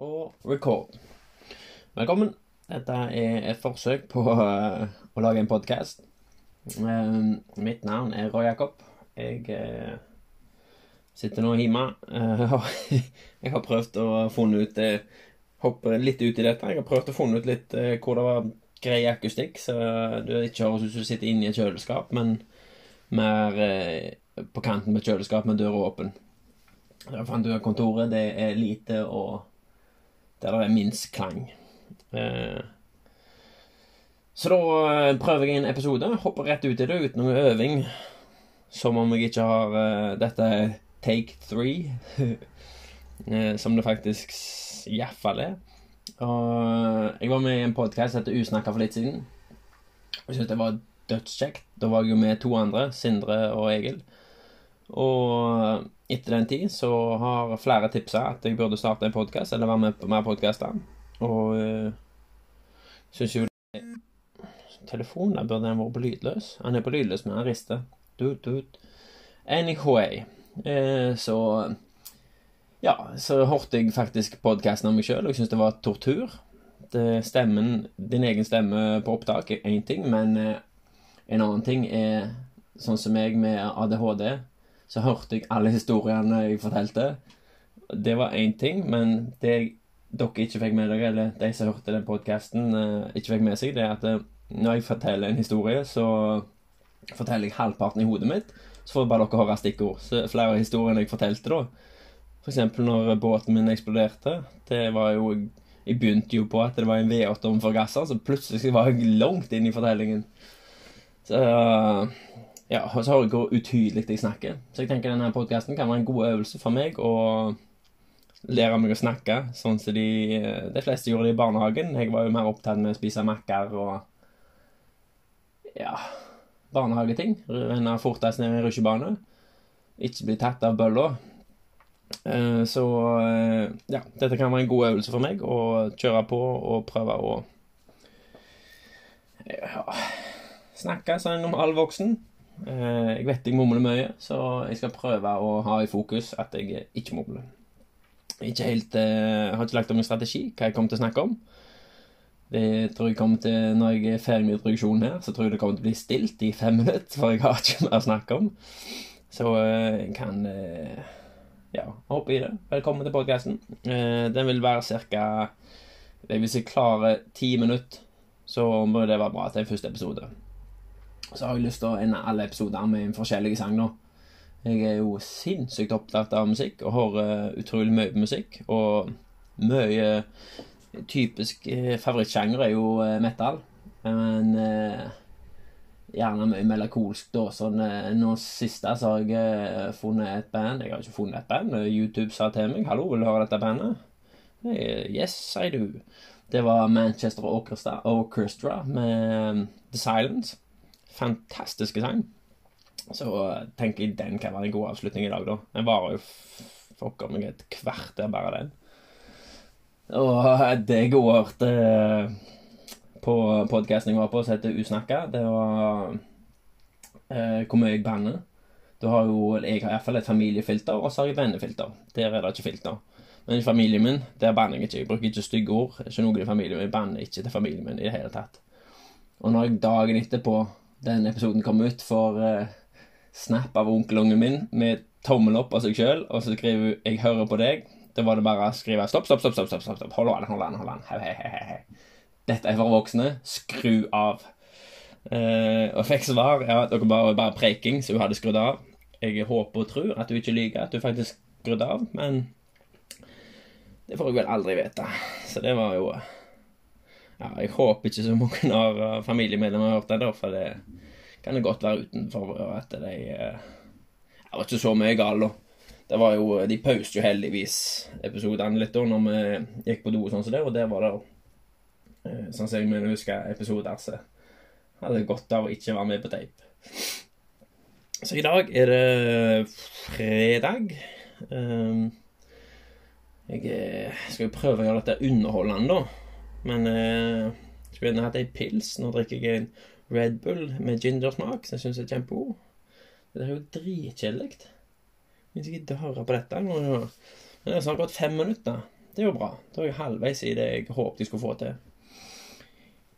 og record. Velkommen. Dette er et forsøk på uh, å lage en podkast. Uh, mitt navn er Roy Jakob. Jeg uh, sitter nå hjemme. jeg har prøvd å funne ut Hoppe litt ut i dette. Jeg har prøvd å funne ut litt hvor det var grei akustikk, så du ikke høres ut som du sitter inne i et kjøleskap, men mer på kanten med et kjøleskap med døra åpen. Jeg fant ut at kontoret det er lite og der det er minst klang. Eh, så da eh, prøver jeg en episode. Hopper rett ut i det uten noe øving. Som om jeg ikke har uh, Dette take three. som det faktisk iallfall er. Og jeg var med i en podkast etter Usnakka for litt siden. Jeg syntes det var dødskjekt. Da var jeg jo med to andre, Sindre og Egil. Og etter den tid så har flere tipsa at jeg burde starte en podkast, eller være med på mer podkaster. Og øh, syns jo Telefonen burde den vært på lydløs. Han er på lydløs, men han rister. Dut, dut. Anyway, eh, så Ja, så hørte jeg faktisk podkasten av meg sjøl, og jeg syns det var tortur. Det stemmen, Din egen stemme på opptak er én ting, men eh, en annen ting er sånn som meg med ADHD så hørte jeg alle historiene jeg fortalte. Det var én ting, men det dere ikke fikk med dere, eller de som hørte den podkasten, eh, ikke fikk med seg, det er at eh, når jeg forteller en historie, så forteller jeg halvparten i hodet mitt, så får bare dere høre stikkord. Så flere av historiene jeg fortalte, da eksempel når båten min eksploderte. Det var jo Jeg begynte jo på at det var en V8 om forgasser, så plutselig var jeg langt inn i fortellingen. Så ja, så hører jeg hvor utydelig jeg snakker. Så jeg tenker denne podkasten kan være en god øvelse for meg å lære meg å snakke, sånn som de, de fleste gjorde det i barnehagen. Jeg var jo mer opptatt med å spise makker og ja, barnehageting. Renne fortest ned i rutsjebane. Ikke bli tatt av bølla. Eh, så eh, ja, dette kan være en god øvelse for meg å kjøre på og prøve å ja, snakke som en normal voksen. Eh, jeg vet jeg mumler mye, så jeg skal prøve å ha i fokus at jeg ikke mumler. Ikke helt, jeg eh, har ikke lagt om en strategi hva jeg kommer til å snakke om. Det tror jeg kommer til, Når jeg er ferdig med introduksjonen her, så tror jeg det kommer til å bli stilt i fem minutter, for jeg har ikke mer å snakke om. Så eh, jeg kan ja, hoppe i det. Velkommen til podkasten. Den vil være ca. Hvis jeg klarer ti minutter, så må det være bra til en første episode så har jeg lyst til å ende alle episoder med en forskjellig sang, da. Jeg er jo sinnssykt opptatt av musikk og hører utrolig mye musikk. Og mye typisk eh, favorittsjanger er jo eh, metal. Men eh, gjerne mye melankolsk, da. Sånn, eh, nå siste så har jeg eh, funnet et band. Jeg har ikke funnet et band. YouTube sa til meg 'Hallo, vil du høre dette bandet?' Yes, sier du'. Det var Manchester Orchestra, Orchestra med The Silence fantastiske sang. Så tenker jeg den kan være en god avslutning i dag, da. Den varer jo fucker meg et kvarter, bare den. Og det jeg òg hørte på podkasten jeg var på, som heter Usnakka, det var eh, hvor mye jeg banner. Du har jo jeg har iallfall et familiefilter, og så har jeg vennefilter. Der er det ikke filter. Men i familien min, der banner jeg ikke. Jeg bruker ikke stygge ord. Ikke noen i familien min. Banner ikke til familien min i det hele tatt. Og når jeg dagen etterpå den episoden kom ut, får uh, snap av onkelungen min med tommel opp av seg sjøl, og så skriver hun 'Jeg hører på deg'. Da var det bare å skrive 'stopp, stopp, stopp', stopp, stopp, stopp, hold an, hold an, hold an. Hei, hei, hei, hei. Dette er for voksne. Skru av. Uh, og fikk svar ja, dere bare, bare preiking, så hun hadde skrudd av. Jeg håper og tror at hun ikke lyver, at hun faktisk skrudde av, men det får jeg vel aldri vite. Så det var jo ja, jeg håper ikke så mange av eh, familiemedlemmer har hørt det, for det kan det godt være utenfor at de eh, Det var ikke så mye galt, da. Det var jo, De pauset jo heldigvis episodene litt da når vi gikk på do og sånn som det, og der var det eh, Sånn som jeg mener husker episoder, så hadde godt av å ikke være med på tape. Så i dag er det fredag. Um, jeg skal jo prøve å gjøre dette underholdende, da. Men eh, skulle gjerne hatt ei pils. Nå drikker jeg en Red Bull med gingersmak, som jeg syns er kjempegod. Det er jo dritkjedelig. Hvis jeg gidder å høre på dette nå Men det har snart gått fem minutter. det er jo bra. Da er jeg halvveis i det jeg håpet jeg skulle få til.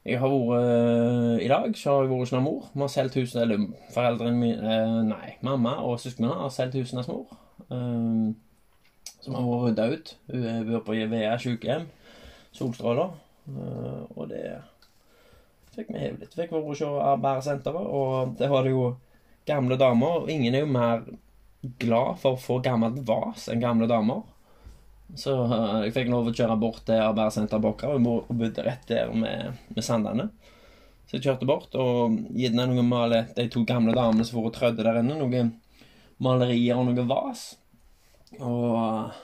Jeg har vært I dag så har jeg vært hos mor. Vi har solgt huset Eller foreldrene mine Nei, mamma og søsknene har solgt huset hennes mor. Um, som har vært rydda ut. Hun bor på VEA sykehjem. Solstråler. Uh, og det fikk vi hevet litt. Fikk vært se Bæresenteret, og det var det jo gamle damer. Og ingen er jo mer glad for å få gammelt vas enn gamle damer. Så uh, jeg fikk lov å kjøre bort til Arbeidersenteret Bokka, og bodde rett der med, med Sandane. Så jeg kjørte bort og noen noe male, de to gamle damene som for og trødde der inne. Noen malerier og noe vas. Og uh,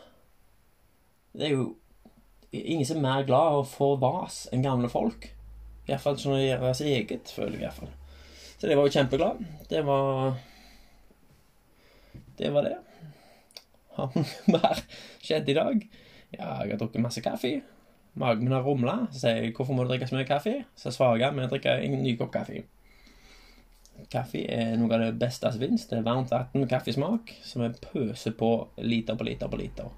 det er jo ingen som er mer glad av å få vas enn gamle folk. Iallfall sånn å gjør sitt eget, føler jeg iallfall. Så det var jo kjempeglad. Det var Det var det. Har noe mer skjedd i dag? Ja, jeg har drukket masse kaffe. Magen min har rumla. Så sier jeg 'Hvorfor må du drikke så mye kaffe?' Så svarer jeg med å drikke en ny kopp kaffe. Kaffe er noe av det beste som finnes. Det er varmt vann med kaffesmak som vi pøser på liter på liter på liter.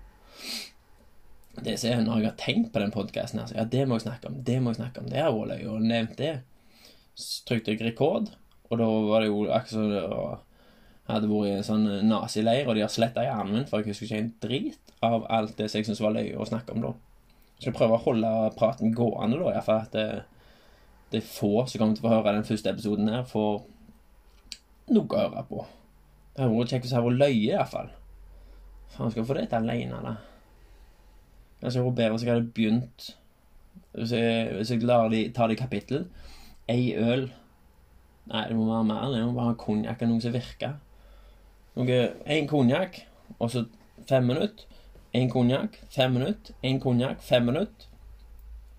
Det som er når jeg har tenkt på den podkasten her, ja, det må jeg snakke om, det må jeg snakke om, det har vært løye, og nevnt det. Så trykte jeg rekord, og da var det jo akkurat som jeg hadde vært i en sånn nazileir, og de har sletta hjernen min, for jeg husker ikke en drit av alt det som jeg syntes var løye å snakke om da. Så jeg prøver å holde praten gående, da, iallfall at det, det er få som kommer til å få høre den første episoden her, får noe å høre på. Det hadde vært kjekt hvis det hadde vært løye, iallfall. Faen, skal jeg få det til alene, eller? Bedre hvis jeg hadde begynt Hvis jeg, hvis jeg lar de, ta det i kapittel. Ei øl Nei, det må være mer. Det må være konjakk eller noe som virker. Noe Én konjakk, og så fem minutter. Én konjakk, fem minutter. Én konjakk, fem minutter.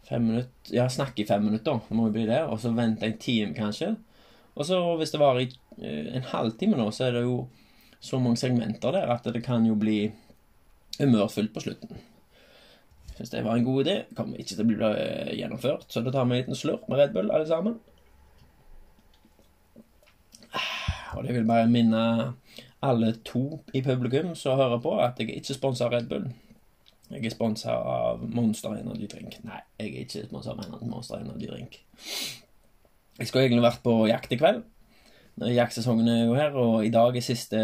Fem minutter Ja, snakke i fem minutter. Det må jo bli det. Og så vente en time, kanskje. Og så hvis det varer uh, en halvtime nå, så er det jo så mange segmenter der at det kan jo bli humørfullt på slutten. Hvis det var en god idé, kommer ikke til å bli uh, gjennomført. Så da tar vi en liten slurk med Red Bull, alle sammen. Og det vil bare minne alle to i publikum som hører på, at jeg er ikke sponsa av Red Bull. Jeg er sponsa av Monster Energy Drink. Nei, jeg er ikke sponsa av Monster Energy Drink. Jeg skulle egentlig vært på jakt i kveld. Jaktsesongen er jo her, og i dag er siste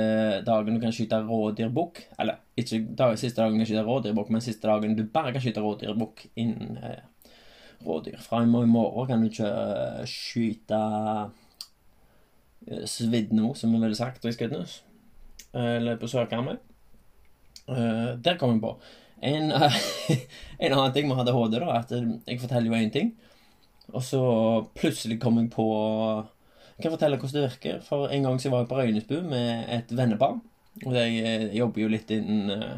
dagen du kan skyte rådyrbukk. Eller ikke dag, siste dagen du kan skyte rådyrbukk, men siste dagen du bare kan skyte rådyrbukk innen eh, rådyr. Fra i morgen kan du ikke uh, skyte uh, svidno, som vi ville sagt i Skudenes. Eller på Sørkarmøy. Uh, der kom jeg på. En, en annen ting med ADHD, da, at jeg forteller jo én ting, og så plutselig kom jeg på jeg kan fortelle hvordan det virker. For en gang så var jeg på Røynesbu med et vennepar. Og eh, jobber jo litt innen uh,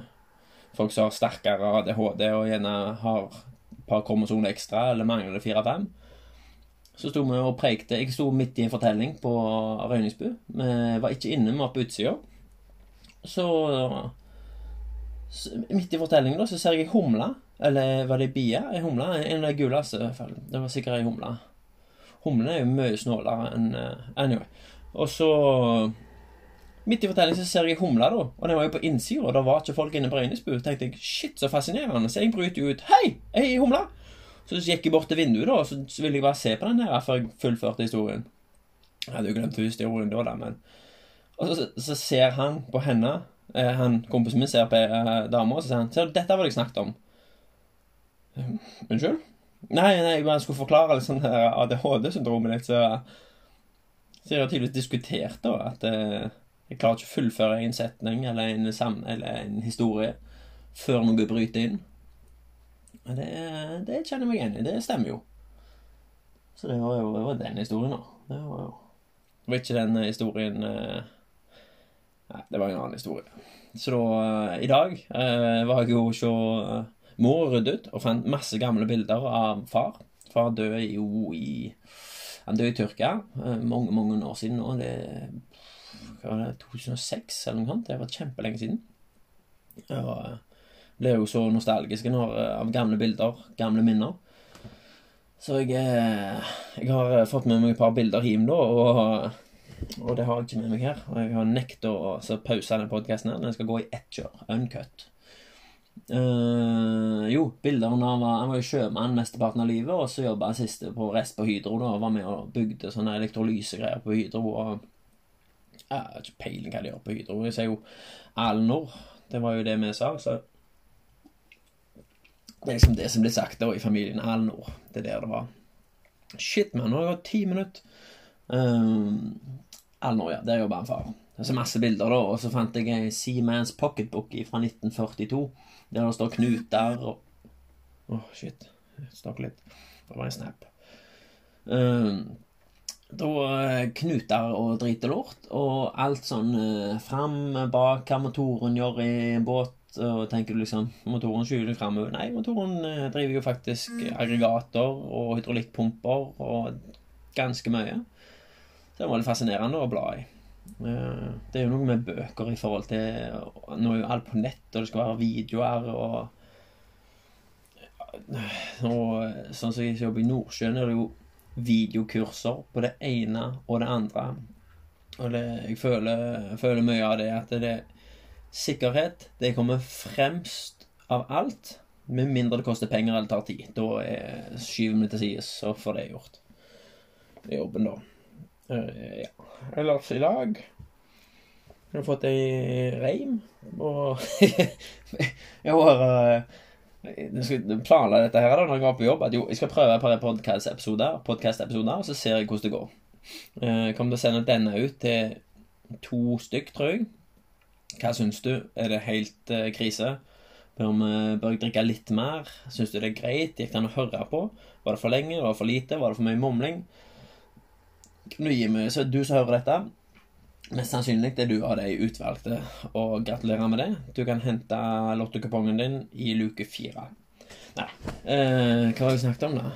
folk som har sterkere ADHD og gjerne har et par kromosoner ekstra, eller mangler fire-fem. Så sto vi og preikte. Jeg sto midt i en fortelling på Røyningsbu. Vi var ikke inne, vi var på utsida. Så, Midt i fortellingen da, så ser jeg ei humle. Eller var det ei bie? Ei humle? En av de gule, i hvert fall. Det var sikkert ei humle. Humlene er jo mye snålere enn uh, Anyway. Og så Midt i fortellingen så ser jeg humla, da. Og den var jo på innsida, og det var ikke folk inne på Røynesbu. tenkte jeg, shit, så fascinerende. Så jeg bryter jo ut Hei, ei humle! Så gikk jeg bort til vinduet, da, og så ville jeg bare se på den her før jeg fullførte historien. Jeg hadde jo glemt historien da, da, men Og så, så ser han på henne, eh, han kompisen min ser på eh, dama, og så sier han du, dette var det jeg snakket om. Unnskyld? Nei, nei, jeg skulle forklare sånn ADHD-syndromet litt, så Så jeg har tydeligvis diskutert, da, at eh, jeg klarer ikke å fullføre en setning eller en, eller en historie før noe bryter inn. Det, det kjenner jeg meg igjen i. Det stemmer jo. Så det var jo det var den historien, da. Det var jo Det var ikke den historien eh, Nei, det var en annen historie. Så da, eh, i dag var jeg jo hos Mor ryddet og fant masse gamle bilder av far. Far døde jo i Han døde i Tyrkia eh, mange, mange år siden nå. Det hva var det, 2006 eller noe sånt. Det var kjempelenge siden. Og eh, ble jo så nostalgisk når, eh, av gamle bilder, gamle minner. Så jeg, jeg har fått med meg et par bilder hjem, da, og, og, det har jeg ikke med meg her. Og jeg har nekta å pause denne podkasten. Den skal gå i ett kjør. Uncut. Uh, jo, bilder av Han var jo sjømann mesteparten av livet, og så jobba han siste på rest på Hydro da, og var med og bygde sånne elektrolysegreier på Hydro. og Jeg har ikke peiling hva de gjør på Hydro. Jeg ser jo Alnor. Det var jo det vi sa, så Det er liksom det som blir sagt da i familien Alnor. Det er der det var. Shit, mann, nå har det gått ti minutter. Uh, Alnor, ja. Der jobba han far. Så masse bilder, da. Og så fant jeg ei Seamans pocketbook fra 1942, der det står knuter og Åh, oh, shit. Stakk litt. Det var en snap. Um, da Knut knuter og driter lort, og alt sånn uh, fram, bak, hva motoren gjør i en båt. Og tenker du liksom motoren skyver framover. Nei, motoren uh, driver jo faktisk aggregater og hydraulikkpumper og ganske mye. Det var litt fascinerende å bla i. Eh, det er jo noe med bøker i forhold til Nå er jo alt på nett, og det skal være videoer og og sånn som jeg jobber i Nordsjøen, er det jo videokurser på det ene og det andre. Og det, jeg, føler, føler mye av det at det er sikkerhet Det kommer fremst av alt. Med mindre det koster penger eller tar tid. Da er skyver vi til side, så får det gjort. Jobben, da. Uh, ja. Ellers i dag Jeg har fått ei reim, og jeg har uh, planla dette her da når jeg var på jobb. At jo, jeg skal prøve et par podkast-episoder, podcast og så ser jeg hvordan det går. Uh, kommer til å sende denne ut til to stykk, tror jeg. Hva syns du? Er det helt uh, krise? Bør, vi, bør jeg drikke litt mer? Syns du det er greit? Gikk det an å høre på? Var det for lenge? Var det for lite? Var det for mye mumling? Kan du gi meg, så du som hører dette Mest sannsynlig er du av de utvalgte, og gratulerer med det. Du kan hente lottokupongen din i luke fire. Nei, eh, hva har jeg snakket om, da?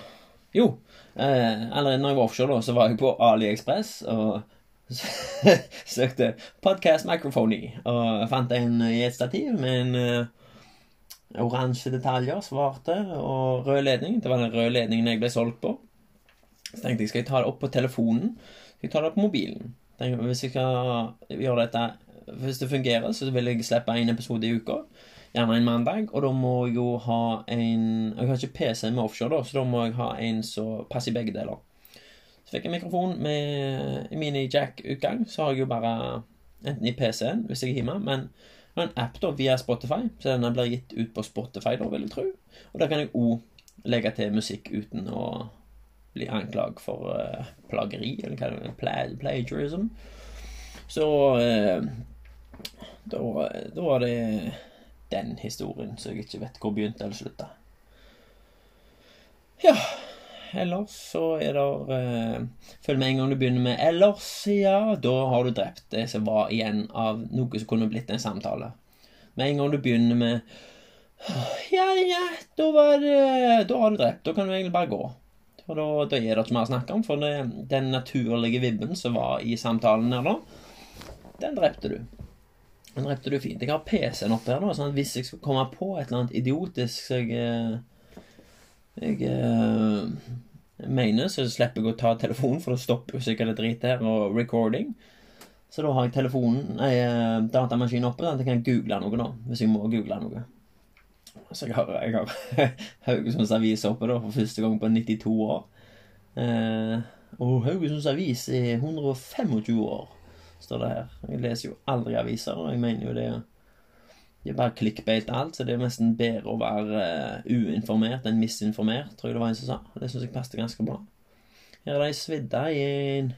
Jo, eh, allerede når jeg var offshore, da, så var jeg på AliExpress og søkte podcast microphony, og fant en i et stativ med en uh, oransje detaljer, svarte, og rød ledning. Det var den røde ledningen jeg ble solgt på. Så tenkte jeg skal jeg ta det opp på telefonen, skal jeg ta det opp på mobilen. Tenkte, hvis jeg skal gjøre dette Hvis det fungerer, så vil jeg slippe én episode i uka. Gjerne en mandag. Og da må jeg jo ha en Jeg har ikke PC med offshore, da, så da må jeg ha en som passer i begge deler. Så fikk jeg mikrofon med mini-jack-utgang. Så har jeg jo bare enten i PC-en hvis jeg er hjemme, men en app da via Spotify, så denne blir gitt ut på Spotify, da, vil jeg tro. Og der kan jeg òg legge til musikk uten å bli anklaget for uh, plageri, eller hva det er, plagiarism. Så uh, da, da, var det den historien, så jeg ikke vet hvor begynte eller slutta. Ja, ellers så er det uh, Følg med en gang du begynner med 'ellers', ja, da har du drept det som var igjen av noe som kunne blitt en samtale. Med en gang du begynner med ja, ja, da, var det, da har du drept. Da kan du egentlig bare gå. For da, da er det ikke mer å snakke om. For det, den naturlige vibben som var i samtalen her da, den drepte du. Den drepte du fint. Jeg har PC-en oppe her, da, sånn at hvis jeg skal komme på et eller annet idiotisk så jeg, jeg, eh, mener, så slipper jeg å ta telefonen, for da stopper jo sikkert det dritet her og recording. Så da har jeg telefonen, nei, eh, datamaskinen oppe, sånn at jeg kan google noe da. hvis jeg må google noe. Så jeg har, jeg har Haugesunds Avis oppe da, for første gang på 92 år. Eh, og Haugesunds Avis er 125 år, står det her. Jeg leser jo aldri aviser, og jeg mener jo det Det er bare clickbait alt, så det er nesten bedre å være uh, uinformert enn misinformert, tror jeg det var en som sa. Det syns jeg passet ganske bra. Her er de svidde i en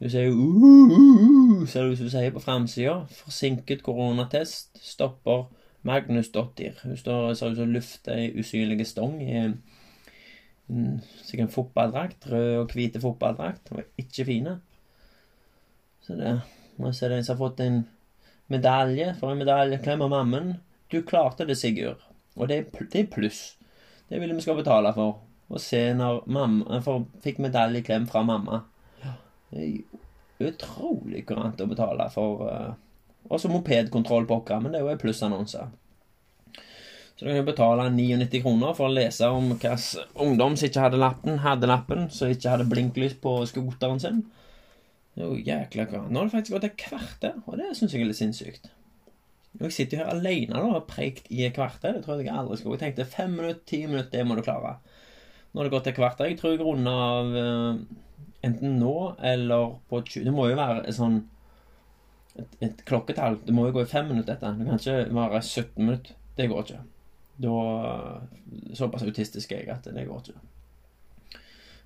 Du sier jo uh, uh, uh, ser det som du sier på framsida. Forsinket koronatest. Stopper Magnus Dottir. Hun står, ser ut som lufter ei usynlig stong i en, sikkert en fotballdrakt. Rød og hvite fotballdrakt. Hun er ikke fine. Så det må jeg se det en som har fått en medalje for en medalje. Klemmer mammen. Du klarte det, Sigurd. Og det, det er pluss. Det vil vi skal betale for. Å se når mamma for, fikk medaljeklem fra mamma. Det er utrolig kurant å betale for uh, og så mopedkontroll på Åkra, men det er jo en plussannonse. Så du kan jo betale 99 kroner for å lese om hvilken ungdom som ikke hadde lappen, hadde lappen, som ikke hadde blinklys på skoteren sin. Det er jo jækla bra. Nå har det faktisk gått et kvarter, og det syns jeg er litt sinnssykt. Jeg sitter jo her alene og preikt i et kvarter. Det tror jeg aldri skal. Jeg tenkte fem minutter, ti minutter, det må du klare. Nå har det gått et kvarter. Jeg tror jeg runder av uh, enten nå eller på 20 Det må jo være sånn et, et klokketall. Det må jo gå i fem minutter, dette. Det kan ikke være 17 minutter. Det går ikke. Da Såpass autistisk er jeg at det går ikke.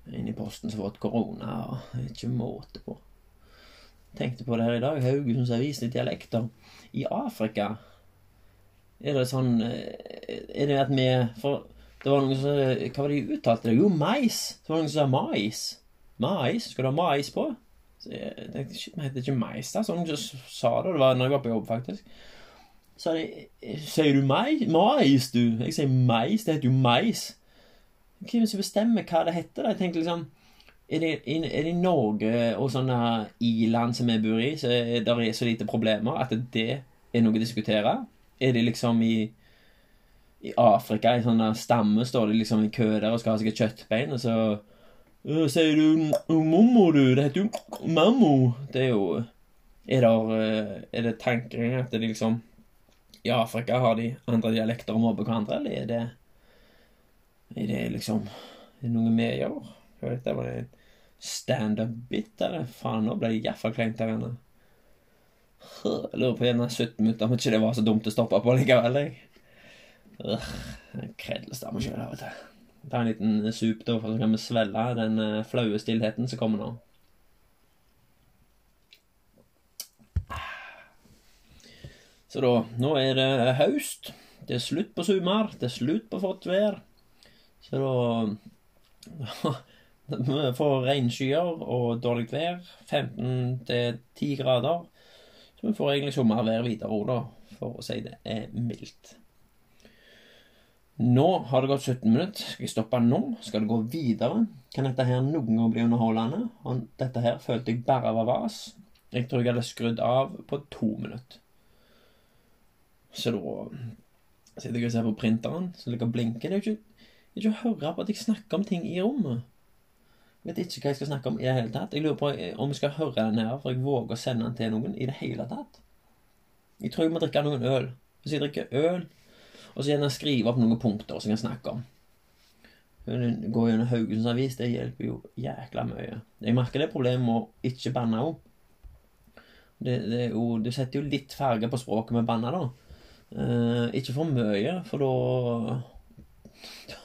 Inn i posten som har fått korona, og ikke måte på. Tenkte på det her i dag. Haugesunds Avis i dialekter. I Afrika er det sånn eh, Er det at vi For det var noen som Hva var det de uttalte? det? Jo, mais. Det var noen som sa mais. Mais? Skal du ha mais på? Jeg tenkte, men heter ikke da. Så noen som sa det. Det var når jeg var på jobb, faktisk. Så de Sier du mais? Mais, du? Jeg sier mais. Det heter jo mais. Hvem er det som bestemmer hva det heter? da? Jeg tenker liksom er det, er det Norge og sånne i-land som vi bor i, så er det så lite problemer at det er noe å diskutere? Er det liksom i, i Afrika, i sånne stammer, står de liksom i kø der og skal ha seg et kjøttbein, og så Sier du 'mommo', du? Det heter jo 'mammo'. Det er jo Er det, er det tanken at det liksom I Afrika har de andre dialekter og mobber hverandre, eller er det Er det liksom Er det noe vi gjør? Jeg vet, det var en standup-bit, eller? Faen, nå ble det iallfall kleint her inne. Jeg lurer på gjerne 17 minutter om ikke det var så dumt å stoppe på likevel. jeg. Kredlestemme sjøl og til. Ta en liten sup, da, for så kan vi svelle den uh, flaue stillheten som kommer nå. Så da, nå er det høst. Det er slutt på sommer. Det er slutt på fått vær. Så da Vi får regnskyer og dårlig vær. 15 10 grader. Så vi får egentlig sommervær videre òg, da, for å si det er mildt. Nå har det gått 17 minutter. Skal jeg stoppe nå? Skal det gå videre? Kan dette her noen gang bli underholdende? Og dette her følte jeg bare var vas. Jeg tror jeg hadde skrudd av på to minutter. Så da sitter jeg og ser på printeren som ligger og blinker. Det er jo ikke, ikke å høre på at jeg snakker om ting i rommet. Jeg vet ikke hva jeg skal snakke om i det hele tatt. Jeg lurer på om jeg skal høre den her, for jeg våger å sende den til noen i det hele tatt. Jeg tror jeg må drikke noen øl. Hvis jeg drikker øl, og så gjerne skrive opp noen punkter som jeg kan snakke om Gå gjennom Haugesunds Avis, det hjelper jo jækla mye. Jeg merker det problemet med å ikke banne òg. Det, det, det, setter jo litt farge på språket med banna, da. Eh, ikke for mye, for da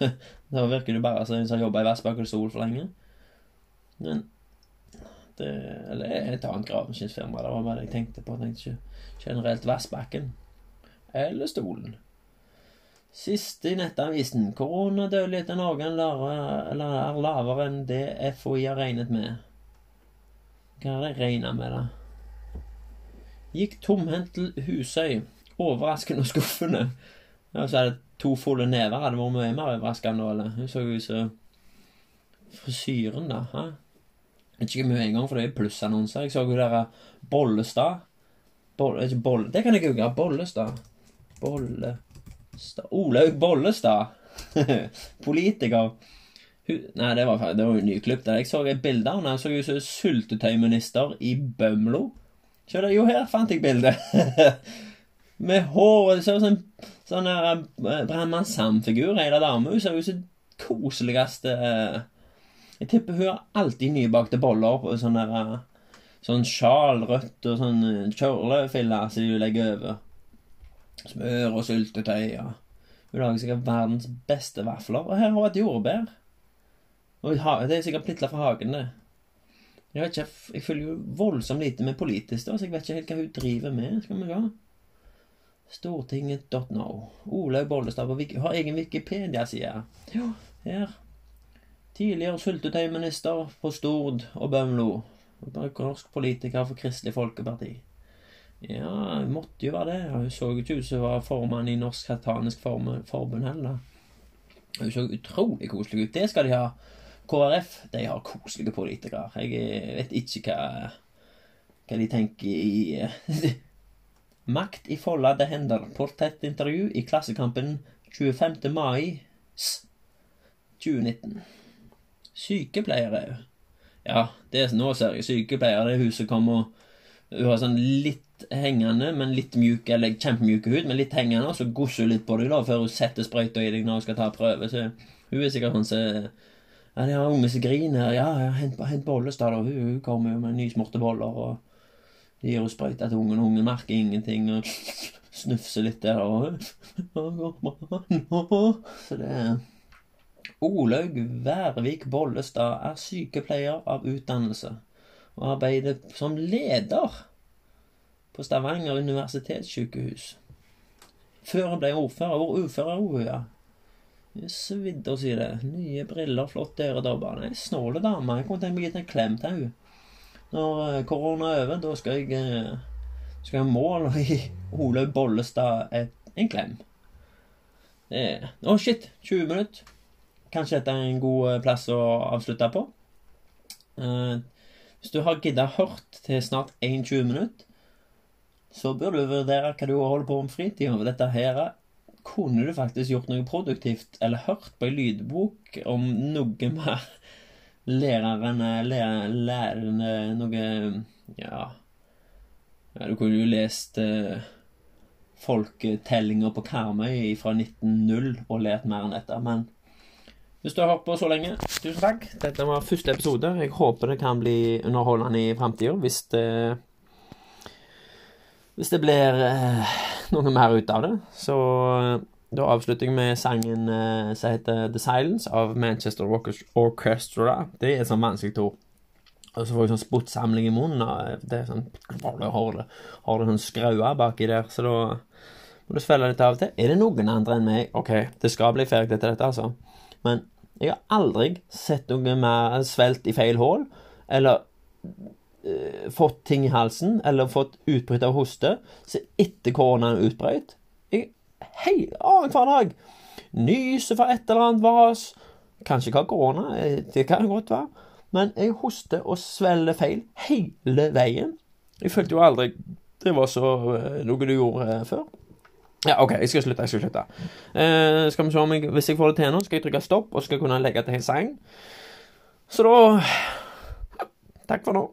Da virker det bare som en som har jobba i Vassbakken Sol for lenge. Men det, Eller et annet gravemaskinsfirma. Det var bare det jeg tenkte på. Jeg tenkte ikke generelt Vassbakken. Eller Stolen. Siste i nettavisen. Koronadødelighet i Norge er lavere enn det FHI har regnet med. Hva har de regna med, da? Gikk tomhendt til Husøy. Overraskende og skuffende. Ja, så er det to fulle never. Hadde vært mye mer overraskende, eller? Hun så jo så frisyren, da. Hæ? Ikke mye engang, for det er plussannonser. Jeg så jo der eh, Bollestad. Bolle, ikke Bolle, det kan jeg google. Bollestad. Bollestad Olaug Bollestad. Politiker. Hun, nei, det var, det var jo nyklipt. Jeg så et bilde av henne. Hun så ut som sultetøyminister i Bømlo. Se der, jo, her fant jeg bildet. Med håret Det ser ut som en sånn der Brannmann Sam-figur, ei dame. Hun ser ut som koseligste uh, jeg tipper hun har alltid nybakte boller på sånn der eh, Sånn sjal rødt og sånn eh, kjørlefille som de legger over. Smør og syltetøy. Ja. Hun lager sikkert verdens beste vafler. Og her har hun et jordbær. Og det er sikkert plitla fra hagen, det. Jeg vet ikke, jeg følger jo voldsomt lite med politisk, da, så jeg vet ikke helt hva hun driver med. Skal vi se. Stortinget.no. Olaug Bollestad har egen Wikipedia-side. Ja, her. Tidligere syltetøyminister på Stord og Bømlo. Norsk politiker for Kristelig Folkeparti. Ja, det måtte jo være det. Hun så ikke ut som hun var formann i Norsk Katanisk Forbund heller. Hun så utrolig koselig ut. Det skal de ha. KrF de har koselige politikere. Jeg vet ikke hva, hva de tenker i Makt i foldede hender. Portrettintervju i Klassekampen 25. mai 2019. Sykepleiere Ja, det er nå ser jeg sykepleiere. Det er hun som kommer Hun har sånn litt hengende, men litt mjuk, eller kjempemjuk hud, men litt hengende, og så gosser hun litt på deg da, før hun setter sprøyta i deg når hun skal ta prøve. Så hun er sikkert sånn som Ja, de har unge som griner. Ja, ja, hent, hent Bollestad, da. Hun, hun kommer jo med nysmurte boller, og de gir henne sprøyta til ungen, og ungen merker ingenting, og snufser litt der, og Så det er Olaug Værvik Bollestad er sykepleier av utdannelse og arbeider som leder på Stavanger universitetssykehus. Før hun ble ordfører. Hvor ordfører er hun, er svidd å si det. Nye briller, flott øredobber. Ei snåle dame. Jeg kunne tenkt meg å gi en klem til henne. Når eh, korona er over, da skal jeg eh, skal jeg måle og gi Olaug Bollestad et, en klem. Å, oh shit! 20 minutter. Kanskje dette er en god eh, plass å avslutte på. Eh, hvis du har gidda hørt til snart 21 minutter, så bør du vurdere hva du holder på med fritida. Dette her kunne du faktisk gjort noe produktivt, eller hørt på ei lydbok om noe mer læreren lærende noe Ja, ja du kunne jo lest uh, folketellinga på Karmøy fra 1900 og lært mer enn dette. Men hvis du har hørt på så lenge, tusen takk. Dette var første episode. Jeg håper det kan bli underholdende i framtida. Hvis det Hvis det blir eh, noe mer ut av det. Så eh, da avslutter jeg med sangen eh, som heter The Silence av Manchester Orchestra. Det er et sånn vanskelig ord. Og så får jeg sånn spottsamling i munnen. Og det er sånn Har du, har du sånn skrauer baki der, så da må du svelge litt av og til. Er det noen andre enn meg? OK, det skal bli ferdig etter dette, altså. Men jeg har aldri sett noe mer svelt i feil hull, eller uh, fått ting i halsen, eller fått utbrudd av hoste, så etter koronaen er utbrutt Jeg hei, annenhver dag nyser for et eller annet vas. Kanskje ikke har korona, eh, det kan godt være. Men jeg hoster og svelger feil hele veien. Jeg følte jo aldri det var så uh, noe du gjorde uh, før. Ja, OK, jeg skal slutte. jeg skal slutte. Eh, skal vi se om jeg, Hvis jeg får det til nå, skal jeg trykke stopp og skal kunne legge til en sang. Så da Takk for nå.